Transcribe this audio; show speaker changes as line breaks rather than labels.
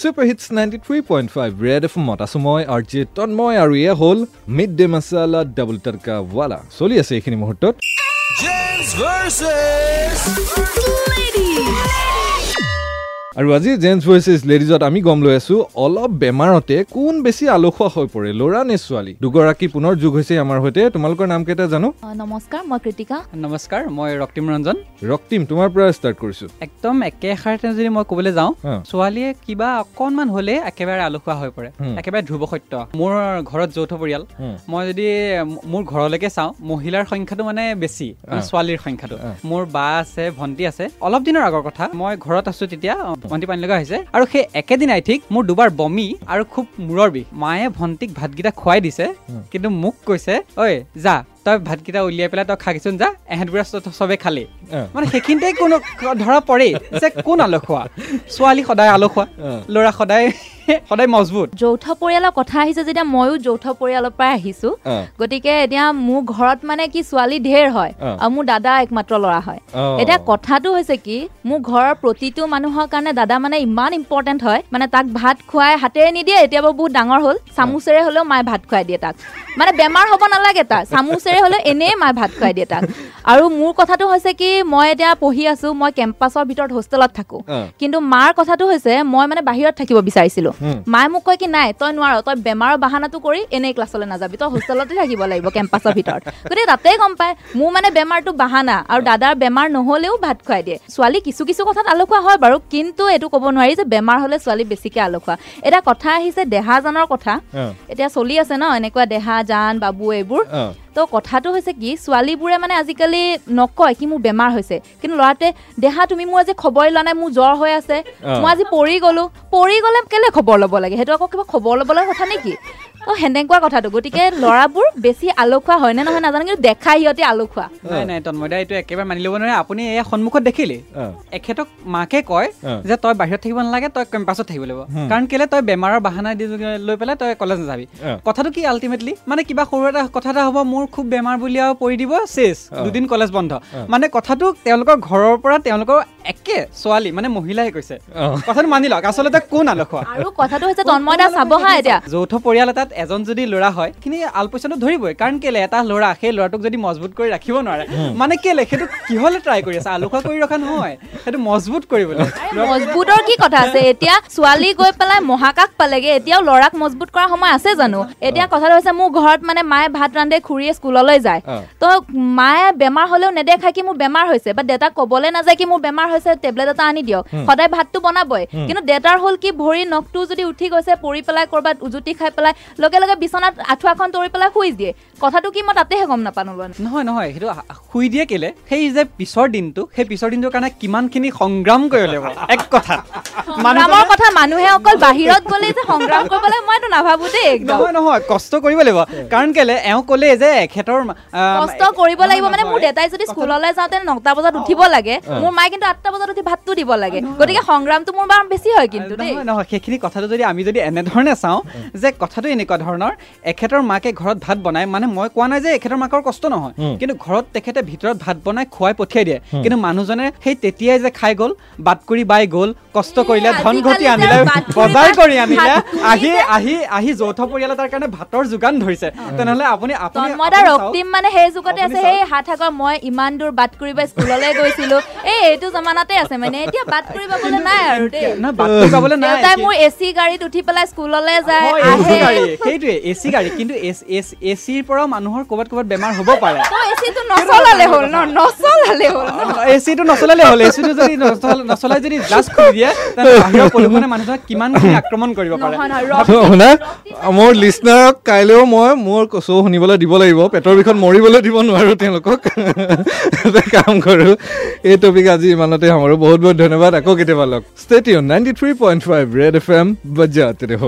Super hits ninety three point five Red F M আছোঁ মই R J Tanmoy আৰু এয়া হ'ল mid day masala double tadka wala চলি আছে এইখিনি মুহূৰ্তত। আৰু আজি জেণ্টছ ভইচেছ লেডিজত আমি গম লৈ আছো অলপ বেমাৰতে কোন বেছি আলসুৱা হৈ পৰে ল'ৰা নে ছোৱালী? দুগৰাকী পুনৰ যোগ হৈছে আমাৰ সৈতে। তোমালোকৰ নাম কেইটা জানো?
নমস্কাৰ মই কৃতিকা।
নমস্কাৰ মই ৰক্তিম ৰঞ্জন।
ৰক্তিম তোমাৰ পৰা ষ্টাৰ্ট কৰিছো।
একদম একেষাৰতে যদি মই ক'বলৈ যাওঁ। ছোৱালীয়ে কিবা অকণমান হ'লে একেবাৰে আলসুৱা হৈ পৰে। একেবাৰে ধ্ৰুৱ সত্য। মোৰ ঘৰত যৌথ পৰিয়াল। মই যদি মোৰ ঘৰলৈকে চাওঁ মহিলাৰ সংখ্যাটো মানে বেছি। ছোৱালীৰ সংখ্যাটো। মোৰ বা আছে ভণ্টি আছে। অলপ দিনৰ আগৰ কথা। মই ঘৰত আছো তেতিয়া ভণ্টি পানী লগা হৈছে আৰু সেই একেদিনাই ঠিক মোৰ দুবাৰ বমি আৰু খুব মূৰৰ বিষ মায়ে ভণ্টিক ভাতকেইটা খুৱাই দিছে। কিন্তু মোক কৈছে ঐ যা তই ভাতকেইটা উলিয়াই পেলাই তই খাগিচোন যা এহেঁতবোৰে চ- চবে খালি। মানে সেইখিনিতে কোনো ধৰা পৰেই যে কোন আলসুৱা? ছোৱালী সদায় আলসুৱা। ল'ৰা সদায় সদায় মজবুত।
যৌথ পৰিয়ালৰ কথা আহিছে যেতিয়া ময়ো যৌথ পৰিয়ালৰ পৰাই আহিছো। গতিকে এতিয়া মোৰ ঘৰত মানে কি ছোৱালী ঢেৰ হয়। আৰু মোৰ দাদা একমাত্ৰ ল'ৰা হয়। এতিয়া কথাটো হৈছে কি মোৰ ঘৰৰ প্ৰতিটো মানুহৰ কাৰণে দাদা মানে ইমান ইম্পৰ্টেণ্ট হয়। মানে তাক ভাত খুৱাই হাতেৰে নিদিয়ে এতিয়া বাৰু বহুত ডাঙৰ হ'ল। চামুচেৰে হ'লেও মায়ে ভাত খুৱাই দিয়ে তাক। মানে বেমাৰ হ'ব নালাগে তাৰ। চামুচেৰে হ'লেও এনেই মায়ে ভাত খুৱাই দিয়ে তাক। আৰু মোৰ কথাটো হৈছে কি মই এতিয়া পঢ়ি আছো মই কেম্পাছৰ ভিতৰত হোষ্টেলত থাকো। কিন্তু মাৰ কথাটো হৈছে মই মানে বাহিৰত থাকিব বিচাৰিছিলো। মায়ে মোক কয় কি নাই তই নোৱাৰ তই বেমাৰৰ বাহানাটো কৰি এনেই ক্লাছলৈ নাযাবি তই হোষ্টেলতে থাকিব লাগিব কেম্পাছৰ ভিতৰত গতিকে তাতেই গম পায় মোৰ মানে বেমাৰটো বাহানা আৰু দাদাৰ বেমাৰ নহ'লেও ভাত খুৱাই দিয়ে ছোৱালী কিছু কিছু কথাত আলসুৱা হয় বাৰু কিন্তু এইটো ক'ব নোৱাৰি যে বেমাৰ হ'লে ছোৱালী বেছিকে আলসুৱা এটা কথা আহিছে দেহাজানৰ কথা। এতিয়া চলি আছে ন এনেকুৱা দেহা জান বাবু এইবোৰ। তো কথাটো হৈছে কি ছোৱালীবোৰে মানে আজিকালি নকয় কি মোৰ বেমাৰ হৈছে। কিন্তু ল'ৰাটোৱে দেহা তুমি মোৰ আজি খবৰে লোৱা নাই মোৰ জ্বৰ হৈ আছে। মই আজি পৰি গ'লো। পৰি গ'লে কেলে খবৰ ল'ব লাগে? সেইটো আকৌ কিবা খবৰ ল'বলৈ কথা নেকি? তো সেনেকুৱা কথাটো গতিকে ল'ৰাবোৰ বেছি আলসুৱা হয় নে নহয় নাজানো কিন্তু দেখাই সিহঁতি আলসুৱা
নাই নাই তন্ময়দা এইটো একেবাৰে মানি ল'ব নোৱাৰে আপুনি এয়া সন্মুখত দেখিলে
অ।
এখেতক মাকে কয়
অ।
যে তই বাহিৰত থাকিব নালাগে তই কেম্পাছত থাকিব লাগিব। কাৰণ কেলে তই বেমাৰৰ বাহানা দি লৈ পেলাই তই কলেজ নাযাবি
অ।
কথাটো কি আল্টিমেটলি মানে কিবা সৰু এটা কথা এটা হ'ব মোৰ খুব বেমাৰ বুলি আৰু পৰি দিব
অ।
দুদিন কলেজ বন্ধ
অ।
মানে কথাটো তেওঁলোকৰ ঘৰৰ পৰা তেওঁলোকৰ একে ছোৱালী মানে মহিলাই কৈছে। কথাটো মানি লওক আচলতে কোন আলসুৱা?
আৰু কথাটো হৈছে তন্ময় দা চাব হা এতিয়া।
যৌথ পৰিয়াল এটাত এজন যদি ল'ৰা হয় সেইখিনি আলপৈচানটো ধৰিবই কাৰণ কেলে এটা ল'ৰা সেই ল'ৰাটোক যদি মজবুত কৰি ৰাখিব নোৱাৰে মানে কেলে সেইটো কিহলে ট্ৰাই কৰি আছে? আলসুৱা কৰি ৰখা নহয় সেইটো মজবুত কৰিবলৈ।
মজবুতৰ কি কথা আছে? এতিয়া ছোৱালী গৈ পেলাই মহাকাশ পালেগে এতিয়াও ল'ৰাক মজবুত কৰা সময় আছে জানো? এতিয়া কথাটো হৈছে মোৰ ঘৰত মানে মায়ে ভাত ৰান্ধে খুৰীয়ে স্কুললৈ যায়। তো মায়ে বেমাৰ হ'লেও নেদেখায় কি মোৰ বেমাৰ হৈছে? বা দেউতাক ক'বলৈ নাযায় কি মোৰ বেমাৰ হৈছে টেবলেট এটা আনি দিয়ক। সদায় ভাতটো বনাবই। কিন্তু দেউতাৰ হ'ল কি ভৰি নখটো যদি উঠি গৈছে পৰি পেলাই ক'ৰবাত উজুতি খাই পেলাই লগে লগে বিচনাত আঁঠুৱাখন তৰি পেলাই শুই দিয়ে। কথাটো কি মই তাতেহে গম নাপানো লোৱা
নহয় নহয় সেইটো শুই দিয়ে কেলে? সেই যে পিছৰ দিনটো সেই পিছৰ দিনটোৰ কাৰণে কিমানখিনি সংগ্ৰাম কৰিব লাগিব? এক কথা।
সংগ্ৰামৰ কথা মানুহে অকল বাহিৰত গ'লে যে সংগ্ৰাম কৰিব লাগে মইতো নাভাবো দেই একদম।
নহয় নহয় কষ্ট কৰিব লাগিব। কাৰণ কেলে এওঁ ক'লে যে এখেতৰ
কষ্ট কৰিব লাগিব মানে মোৰ দেউতাই যদি স্কুললৈ যাওঁতে নটা বজাত উঠিব লাগে মোৰ মায়ে কিন্তু আঠটা বজাত উঠি ভাতটো দিব লাগে। গতিকে সংগ্ৰামটো মোৰ বাৰু বেছি হয় কিন্তু দেই।
নহয় নহয় সেইখিনি কথাটো যদি আমি যদি এনেধৰণে চাওঁ যে কথাটো এনেকুৱা ধৰণৰ এখেতৰ মাকে ঘৰত ভাত বনাই মানে মই কোৱা নাই যে এখেতৰ মাকৰ কষ্ট নহয়। কিন্তু ঘৰত তেখেতে ভিতৰত ভাত বনাই খুৱাই পঠিয়াই দিয়ে। কিন্তু মানুহজনে সেই তেতিয়াই যে খাই গ'ল বাট কৰি বাই গ'ল কষ্ট কৰিলে ধন ঘটি আনিলে
কৰি
বজাৰ কৰি আনিলে আহি আহি আহি যৌথ পৰিয়াল এটাৰ কাৰণে ভাতৰ যোগান ধৰিছে। তেনেহ'লে আপুনি।
ৰক্তিম মানে সেই যুগতে আছে সেই হাত আগৰ মই ইমান দূৰ বাট কৰিব স্কুললৈ গৈছিলো। এই এইটো জমানাতে আছে মানে এতিয়া বাট কৰিব পাবলৈ নাই আৰু দেই।
কৰি
দেউতাই মোৰ এ চি গাড়ীত উঠি পেলাই স্কুললৈ যায়
সেইটোৱে এ চি গাড়ী কিন্তু এ চিৰ পৰাও মানুহৰ ক'ৰবাত ক'ৰবাত বেমাৰ হ'ব পাৰে।
তো এ চিটো নচলালে হ'ল ন নচলালে হ'ল ন?
এ চিটো নচলালে হ'ল এ চিটো যদি নচল- নচলাই যদি গ্লাছ খুলি দিয়ে বাহিৰৰ প্ৰদূষণে মানুহজনক কিমানখিনি আক্ৰমণ কৰিব পাৰে।
শুনা মোৰ লিচনাৰক কাইলৈও মই মোৰ শ্ব' শুনিবলৈ দিব লাগিব পেটৰ বিষত মৰিবলৈ দিব নোৱাৰোঁ তেওঁলোকক। কাম কৰোঁ এই টপিক আজি ইমানতে সামৰোঁ বহুত বহুত ধন্যবাদ। আকৌ কেতিয়াবা লগ। Stay tuned ninety three point five Red F M বজাতে ৰহ